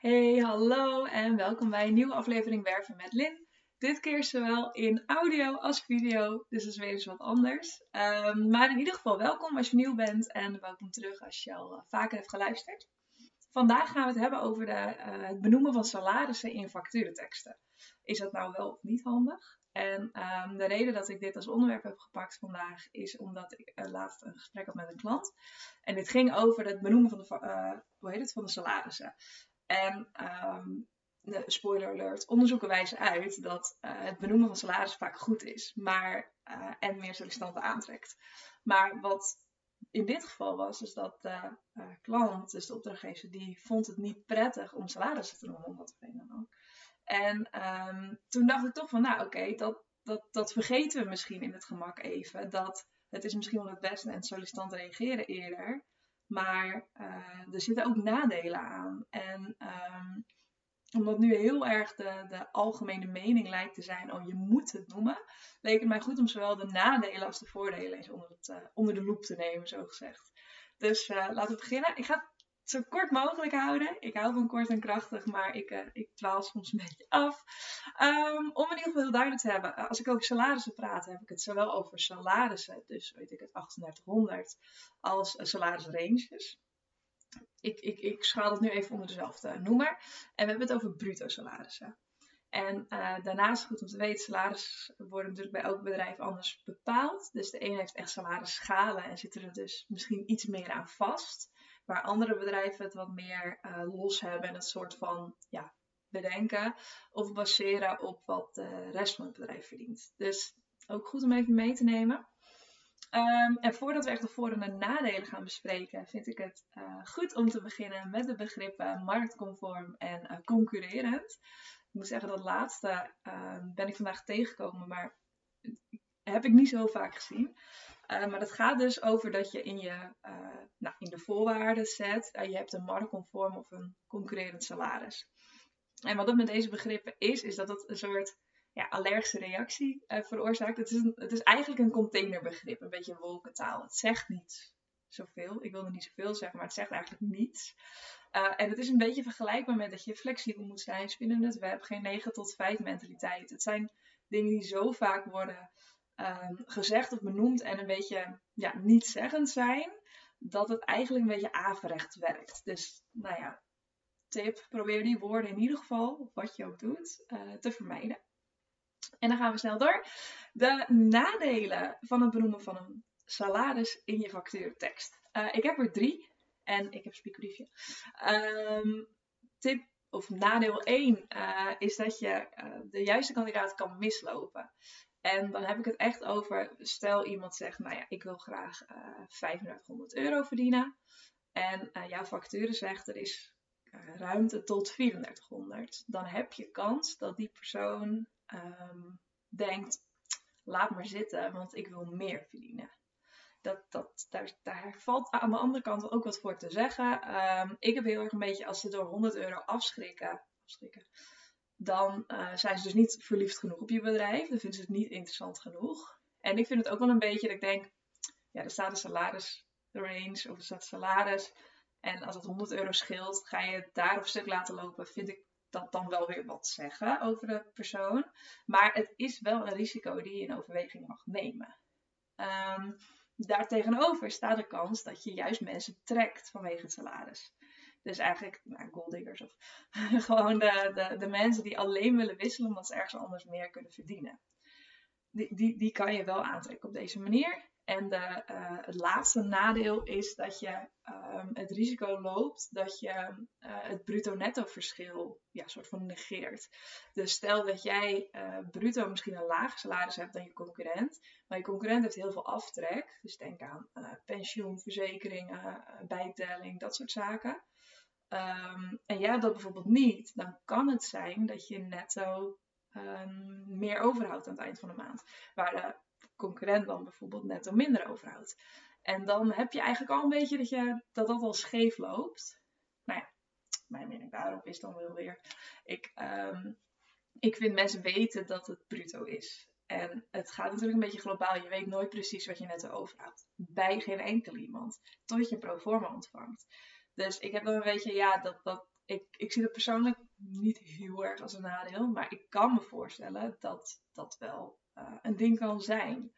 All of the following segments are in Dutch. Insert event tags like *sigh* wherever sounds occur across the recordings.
Hey, hallo en welkom bij een nieuwe aflevering Werven met Lin. Dit keer zowel in audio als video, dus dat is weer eens wat anders. Ehm, maar in ieder geval welkom als je nieuw bent en welkom terug als je al eh, vaker hebt geluisterd. Vandaag gaan we het hebben over de, eh, het benoemen van salarissen in facturenteksten. Is dat nou wel of niet handig? En ehm, de reden dat ik dit als onderwerp heb gepakt vandaag is omdat ik uh, laatst een gesprek had met een klant. En dit ging over het benoemen van de, hoe heet het, van de salarissen. En um, de spoiler alert, onderzoeken wijzen uit dat uh, het benoemen van salaris vaak goed is, maar, uh, en meer sollicitanten aantrekt. Maar wat in dit geval was, is dat de uh, klant, dus de opdrachtgever, die vond het niet prettig om salarissen te noemen, om wat reden dan ook. En um, toen dacht ik toch van, nou oké, dat, dat, dat vergeten we misschien in het gemak even. Dat het is misschien wel het beste en sollicitanten reageren eerder. Maar uh, er zitten ook nadelen aan. En um, omdat nu heel erg de, de algemene mening lijkt te zijn, oh je moet het noemen, leek het mij goed om zowel de nadelen als de voordelen eens onder, het, uh, onder de loep te nemen, zo gezegd. Dus uh, laten we beginnen. Ik ga zo kort mogelijk houden. Ik hou van kort en krachtig, maar ik, uh, ik dwaal soms een beetje af. Um, om in ieder geval heel duidelijk te hebben, als ik over salarissen praat, heb ik het zowel over salarissen, dus weet ik het 3800, als salarisranges. Ik, ik, ik schaal het nu even onder dezelfde noemer. En we hebben het over bruto salarissen. En uh, daarnaast, goed om te weten, salaris worden natuurlijk bij elk bedrijf anders bepaald. Dus de een heeft echt salarisschalen en zit er dus misschien iets meer aan vast. Waar andere bedrijven het wat meer uh, los hebben en het soort van ja, bedenken of baseren op wat de rest van het bedrijf verdient. Dus ook goed om even mee te nemen. Um, en voordat we echt de voor- en de nadelen gaan bespreken, vind ik het uh, goed om te beginnen met de begrippen marktconform en uh, concurrerend. Ik moet zeggen, dat laatste uh, ben ik vandaag tegengekomen, maar heb ik niet zo vaak gezien. Uh, maar dat gaat dus over dat je in, je, nou, in de voorwaarden zet, je hebt een marktconform of een concurrerend salaris. En wat dat met deze begrippen is, is dat het een soort ja, allergische reactie veroorzaakt. Het is, het is eigenlijk een containerbegrip, een beetje wolkentaal. Het zegt niet zoveel. Ik wilde niet zoveel zeggen, maar het zegt eigenlijk niets. En het is een beetje vergelijkbaar met dat je flexibel moet zijn, spinnen het web, geen 9 tot 5 mentaliteit. Het zijn dingen die zo vaak worden um, gezegd of benoemd en een beetje ja, niet zeggend zijn, dat het eigenlijk een beetje averecht werkt. Dus nou ja, tip, probeer die woorden in ieder geval, wat je ook doet, uh, te vermijden. En dan gaan we snel door. De nadelen van het benoemen van een salaris in je factuurtekst. Uh, ik heb er drie en ik heb spiekbriefje. Um, tip of nadeel 1 uh, is dat je de juiste kandidaat kan mislopen. En dan heb ik het echt over, stel iemand zegt, nou ja, ik wil graag 3500 euro verdienen. En jouw factuur zegt, er is ruimte tot 3400. Dan heb je kans dat die persoon um, denkt, laat maar zitten, want ik wil meer verdienen. Dat, dat, daar, daar valt aan de andere kant ook wat voor te zeggen. Um, ik heb heel erg een beetje, als ze door 100 euro afschrikken, afschrikken dan uh, zijn ze dus niet verliefd genoeg op je bedrijf. Dan vinden ze het niet interessant genoeg. En ik vind het ook wel een beetje dat ik denk, ja, er staat een salaris range of er staat salaris. En als het 100 euro scheelt, ga je het daar op stuk laten lopen, vind ik dat dan wel weer wat zeggen over de persoon. Maar het is wel een risico die je in overweging mag nemen. Um, daartegenover staat de kans dat je juist mensen trekt vanwege het salaris. Dus eigenlijk nou, golddiggers of *laughs* gewoon de, de, de mensen die alleen willen wisselen omdat ze ergens anders meer kunnen verdienen. Die, die, die kan je wel aantrekken op deze manier. En de, uh, het laatste nadeel is dat je um, het risico loopt dat je uh, het bruto-netto verschil ja, soort van negeert. Dus stel dat jij uh, bruto misschien een lager salaris hebt dan je concurrent, maar je concurrent heeft heel veel aftrek. Dus denk aan pensioen, verzekeringen, bijtelling, dat soort zaken. Um, en jij hebt dat bijvoorbeeld niet, dan kan het zijn dat je netto um, meer overhoudt aan het eind van de maand. Waar de concurrent dan bijvoorbeeld netto minder overhoudt. En dan heb je eigenlijk al een beetje dat je, dat, dat al scheef loopt. Nou ja, mijn mening daarop is dan wel weer. Ik, um, ik vind mensen weten dat het bruto is. En het gaat natuurlijk een beetje globaal. Je weet nooit precies wat je netto overhoudt. Bij geen enkel iemand. Tot je pro forma ontvangt. Dus ik heb dan een beetje, ja, dat, dat ik, ik zie het persoonlijk niet heel erg als een nadeel, maar ik kan me voorstellen dat dat wel uh, een ding kan zijn.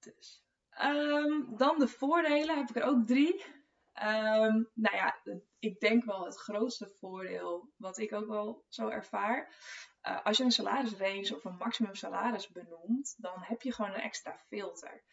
Dus. Um, dan de voordelen heb ik er ook drie. Um, nou ja, ik denk wel het grootste voordeel, wat ik ook wel zo ervaar. Uh, als je een salarisrange of een maximum salaris benoemt, dan heb je gewoon een extra filter.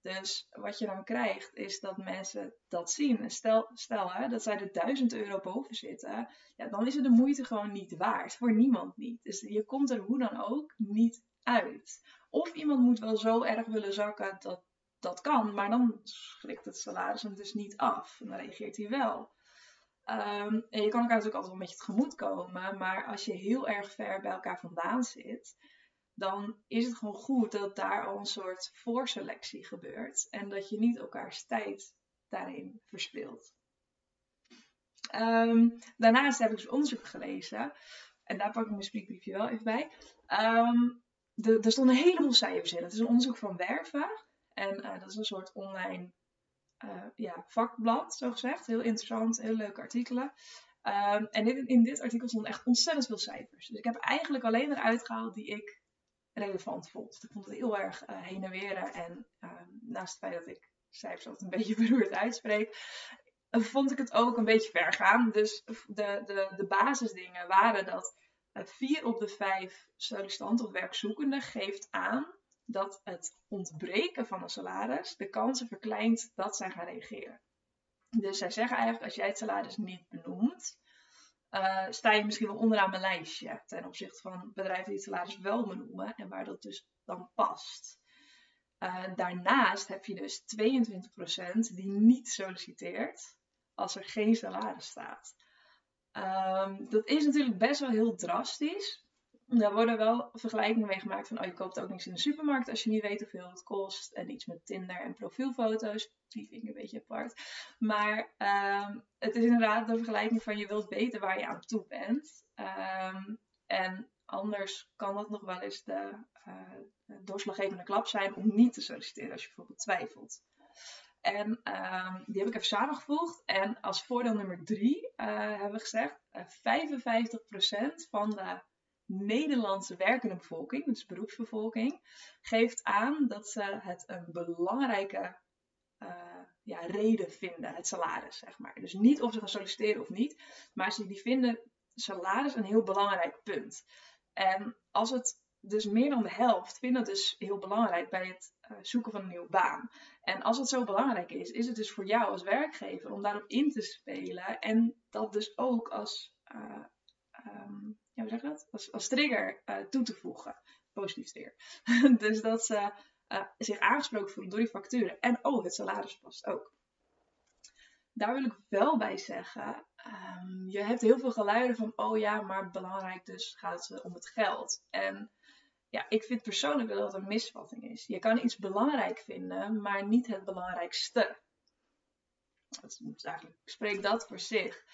Dus wat je dan krijgt, is dat mensen dat zien. Stel, stel hè, dat zij er 1000 euro boven zitten, ja, dan is het de moeite gewoon niet waard. Voor niemand niet. Dus je komt er hoe dan ook niet uit. Of iemand moet wel zo erg willen zakken dat dat kan, maar dan schrikt het salaris hem dus niet af. En dan reageert hij wel. Ehm, en je kan elkaar natuurlijk altijd wel een beetje tegemoet komen, maar als je heel erg ver bij elkaar vandaan zit, dan is het gewoon goed dat daar al een soort voorselectie gebeurt en dat je niet elkaars tijd daarin verspilt. Um, daarnaast heb ik dus onderzoek gelezen, en daar pak ik mijn speakbriefje wel even bij. Um, de, er stonden een heleboel cijfers in. Het is een onderzoek van Werven. En uh, dat is een soort online uh, ja, vakblad, zo gezegd. Heel interessant, heel leuke artikelen. Um, en in, in dit artikel stonden echt ontzettend veel cijfers. Dus ik heb eigenlijk alleen eruit gehaald die ik relevant vond. Ik vond het heel erg uh, heen en weer. En ehm, naast het feit dat ik cijfers altijd een beetje *laughs* beroerd uitspreek, vond ik het ook een beetje ver gaan. Dus de, de, de basisdingen waren dat vier op de vijf sollicitanten of werkzoekenden geeft aan dat het ontbreken van een salaris de kansen verkleint dat zij gaan reageren. Dus zij zeggen eigenlijk, als jij het salaris niet benoemt, uh, sta je misschien wel onderaan mijn lijstje ten opzichte van bedrijven die het salaris wel benoemen en waar dat dus dan past. Uh, daarnaast heb je dus 22% die niet solliciteert als er geen salaris staat. Um, dat is natuurlijk best wel heel drastisch. Daar worden wel vergelijkingen mee gemaakt van, oh je koopt ook niks in de supermarkt als je niet weet hoeveel het kost. En iets met Tinder en profielfoto's. Die vind ik een beetje apart. Maar um, het is inderdaad de vergelijking van je wilt weten waar je aan toe bent. Um, en anders kan dat nog wel eens de uh, doorslaggevende klap zijn om niet te solliciteren als je bijvoorbeeld twijfelt. En um, die heb ik even samengevoegd. En als voordeel nummer drie uh, hebben we gezegd: uh, 55% van de Nederlandse werkende bevolking, dus beroepsbevolking, geeft aan dat ze het een belangrijke uh, ja, reden vinden, het salaris, zeg maar. Dus niet of ze gaan solliciteren of niet, maar ze die vinden salaris een heel belangrijk punt. En als het dus meer dan de helft vindt dat dus heel belangrijk bij het uh, zoeken van een nieuwe baan. En als het zo belangrijk is, is het dus voor jou als werkgever om daarop in te spelen en dat dus ook als uh, um, ja, hoe zeg dat? Als, trigger uh, toe te voegen. Positief trigger. *laughs* dus dat ze zich aangesproken voelen door die facturen. En oh, het salaris past ook. Daar wil ik wel bij zeggen, um, je hebt heel veel geluiden van, oh ja, maar belangrijk dus gaat het om het geld. En ja, ik vind persoonlijk dat dat een misvatting is. Je kan iets belangrijk vinden, maar niet het belangrijkste. Dat is eigenlijk, ik spreek dat voor zich.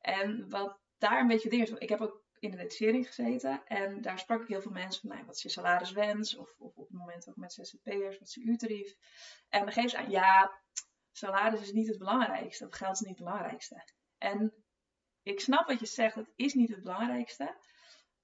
En wat daar een beetje dingen. Ik heb ook in de detachering gezeten en daar sprak ik heel veel mensen van, nou, wat is je salariswens? Of, of op het moment ook met zzp'ers, wat is je uurtarief? En dan geven ze aan, ja, salaris is niet het belangrijkste, of geld is niet het belangrijkste. En ik snap wat je zegt, het is niet het belangrijkste.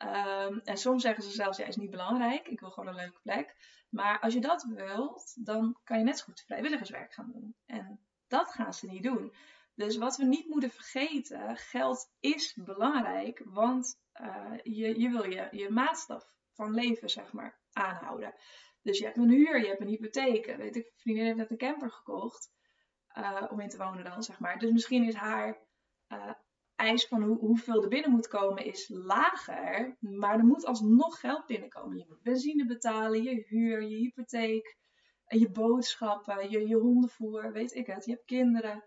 Um, en soms zeggen ze zelfs, ja, is niet belangrijk, ik wil gewoon een leuke plek. Maar als je dat wilt, dan kan je net zo goed vrijwilligerswerk gaan doen. En dat gaan ze niet doen. Dus wat we niet moeten vergeten, geld is belangrijk, want uh, je, je wil je, je maatstaf van leven, zeg maar, aanhouden. Dus je hebt een huur, je hebt een hypotheek. Weet ik, vriendin heeft net een camper gekocht uh, om in te wonen dan, zeg maar. Dus misschien is haar uh, eis van hoe, hoeveel er binnen moet komen is lager, maar er moet alsnog geld binnenkomen. Je moet benzine betalen, je huur, je hypotheek, je boodschappen, je, je hondenvoer, weet ik het. Je hebt kinderen.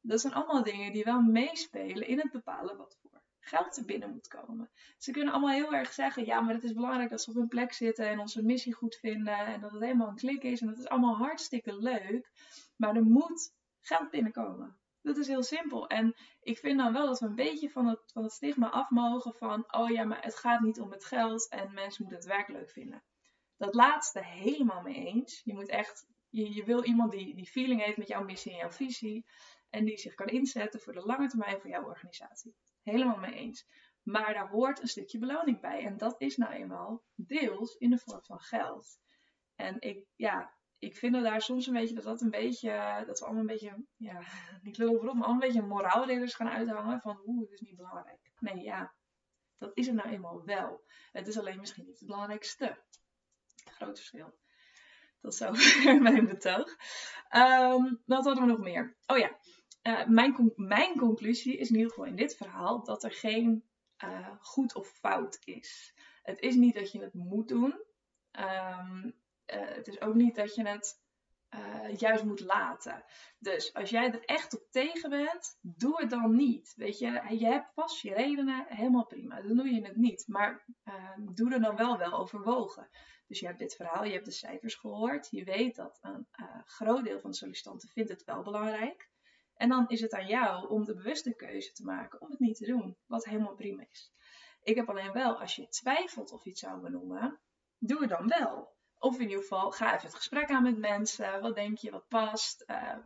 Dat zijn allemaal dingen die wel meespelen in het bepalen wat voor geld er binnen moet komen. Ze kunnen allemaal heel erg zeggen, ja, maar het is belangrijk dat ze op hun plek zitten en onze missie goed vinden en dat het helemaal een klik is en dat is allemaal hartstikke leuk. Maar er moet geld binnenkomen. Dat is heel simpel. En ik vind dan wel dat we een beetje van het, van het stigma af mogen van, oh ja, maar het gaat niet om het geld en mensen moeten het werk leuk vinden. Dat laatste helemaal mee eens. Je moet echt, je, je wil iemand die die feeling heeft met jouw missie en jouw visie. en die zich kan inzetten voor de lange termijn voor jouw organisatie. Helemaal mee eens. Maar daar hoort een stukje beloning bij. En dat is nou eenmaal deels in de vorm van geld. En ik, ja, ik vind daar soms een beetje dat dat een beetje, dat we allemaal een beetje, ja, *laughs* niet lullen maar allemaal een beetje moraalridders gaan uithangen van oeh, het is niet belangrijk. Nee, ja, dat is het nou eenmaal wel. Het is alleen misschien niet het belangrijkste. Groot verschil. Tot zo *laughs* mijn betoog. Um, wat hadden we nog meer? Oh ja, uh, mijn, mijn conclusie is in ieder geval in dit verhaal dat er geen uh, goed of fout is. Het is niet dat je het moet doen. Um, uh, het is ook niet dat je het uh, juist moet laten. Dus als jij er echt op tegen bent, doe het dan niet. Weet je, je hebt vast je redenen, helemaal prima. Dan doe je het niet. Maar uh, doe er dan wel wel overwogen. Dus je hebt dit verhaal, je hebt de cijfers gehoord. Je weet dat een uh, groot deel van de sollicitanten vindt het wel belangrijk. En dan is het aan jou om de bewuste keuze te maken om het niet te doen. Wat helemaal prima is. Ik heb alleen wel, als je twijfelt of het zou benoemen, doe het dan wel. Of in ieder geval, ga even het gesprek aan met mensen. Wat denk je, wat past? Uh,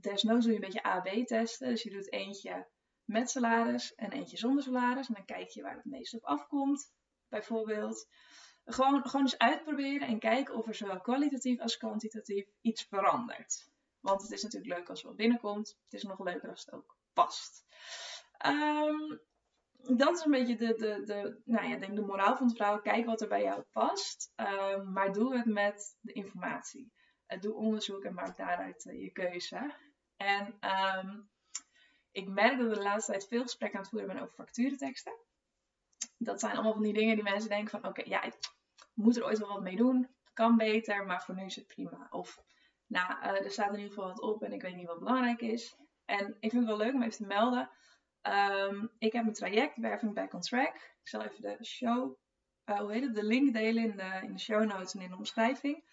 desnoods doe je een beetje A-B testen. Dus je doet eentje met salaris en eentje zonder salaris. En dan kijk je waar het meest op afkomt, bijvoorbeeld. Gewoon, gewoon eens uitproberen en kijken of er zowel kwalitatief als kwantitatief iets verandert. Want het is natuurlijk leuk als het wat binnenkomt. Het is nog leuker als het ook past. Um, dat is een beetje de, de, de, nou ja, denk de moraal van het verhaal. Kijk wat er bij jou past. Um, maar doe het met de informatie. Uh, doe onderzoek en maak daaruit uh, je keuze. En um, ik merk dat ik de laatste tijd veel gesprekken aan het voeren ben over facturenteksten. Dat zijn allemaal van die dingen die mensen denken van... Oké, ja, ik moet er ooit wel wat mee doen. Kan beter, maar voor nu is het prima. Of, nou, uh, er staat in ieder geval wat op en ik weet niet wat belangrijk is. En ik vind het wel leuk om even te melden Um, ik heb een traject, Werving Back on Track. Ik zal even de show, uh, hoe heet het, de link delen in de, in de show notes en in de omschrijving.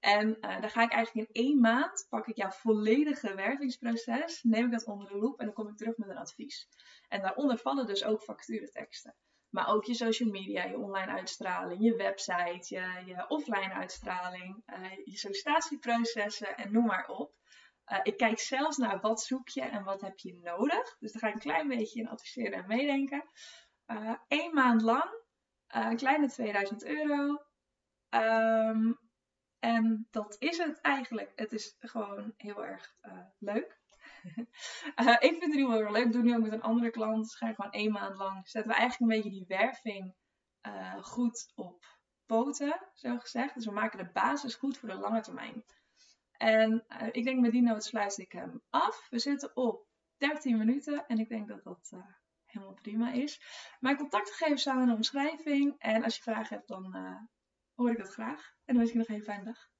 En uh, daar ga ik eigenlijk in één maand, pak ik jouw volledige wervingsproces, neem ik dat onder de loep en dan kom ik terug met een advies. En daaronder vallen dus ook facturenteksten. Maar ook je social media, je online uitstraling, je website, je, je offline uitstraling, uh, je sollicitatieprocessen en noem maar op. Uh, ik kijk zelfs naar wat zoek je en wat heb je nodig. Dus daar ga ik een klein beetje in adviseren en meedenken. Eén maand lang, uh, een kleine 2000 euro. Um, en dat is het eigenlijk. Het is gewoon heel erg leuk. *laughs* ik vind het nu wel heel leuk. Ik doe nu ook met een andere klant. Dus ga gewoon één maand lang. Zetten we eigenlijk een beetje die werving goed op poten, zo gezegd. Dus we maken de basis goed voor de lange termijn. En uh, ik denk met die noot sluit ik hem af. We zitten op 13 minuten en ik denk dat dat uh, helemaal prima is. Mijn contactgegevens staan in de omschrijving. En als je vragen hebt, dan uh, hoor ik dat graag. En dan wens ik je nog een fijne dag.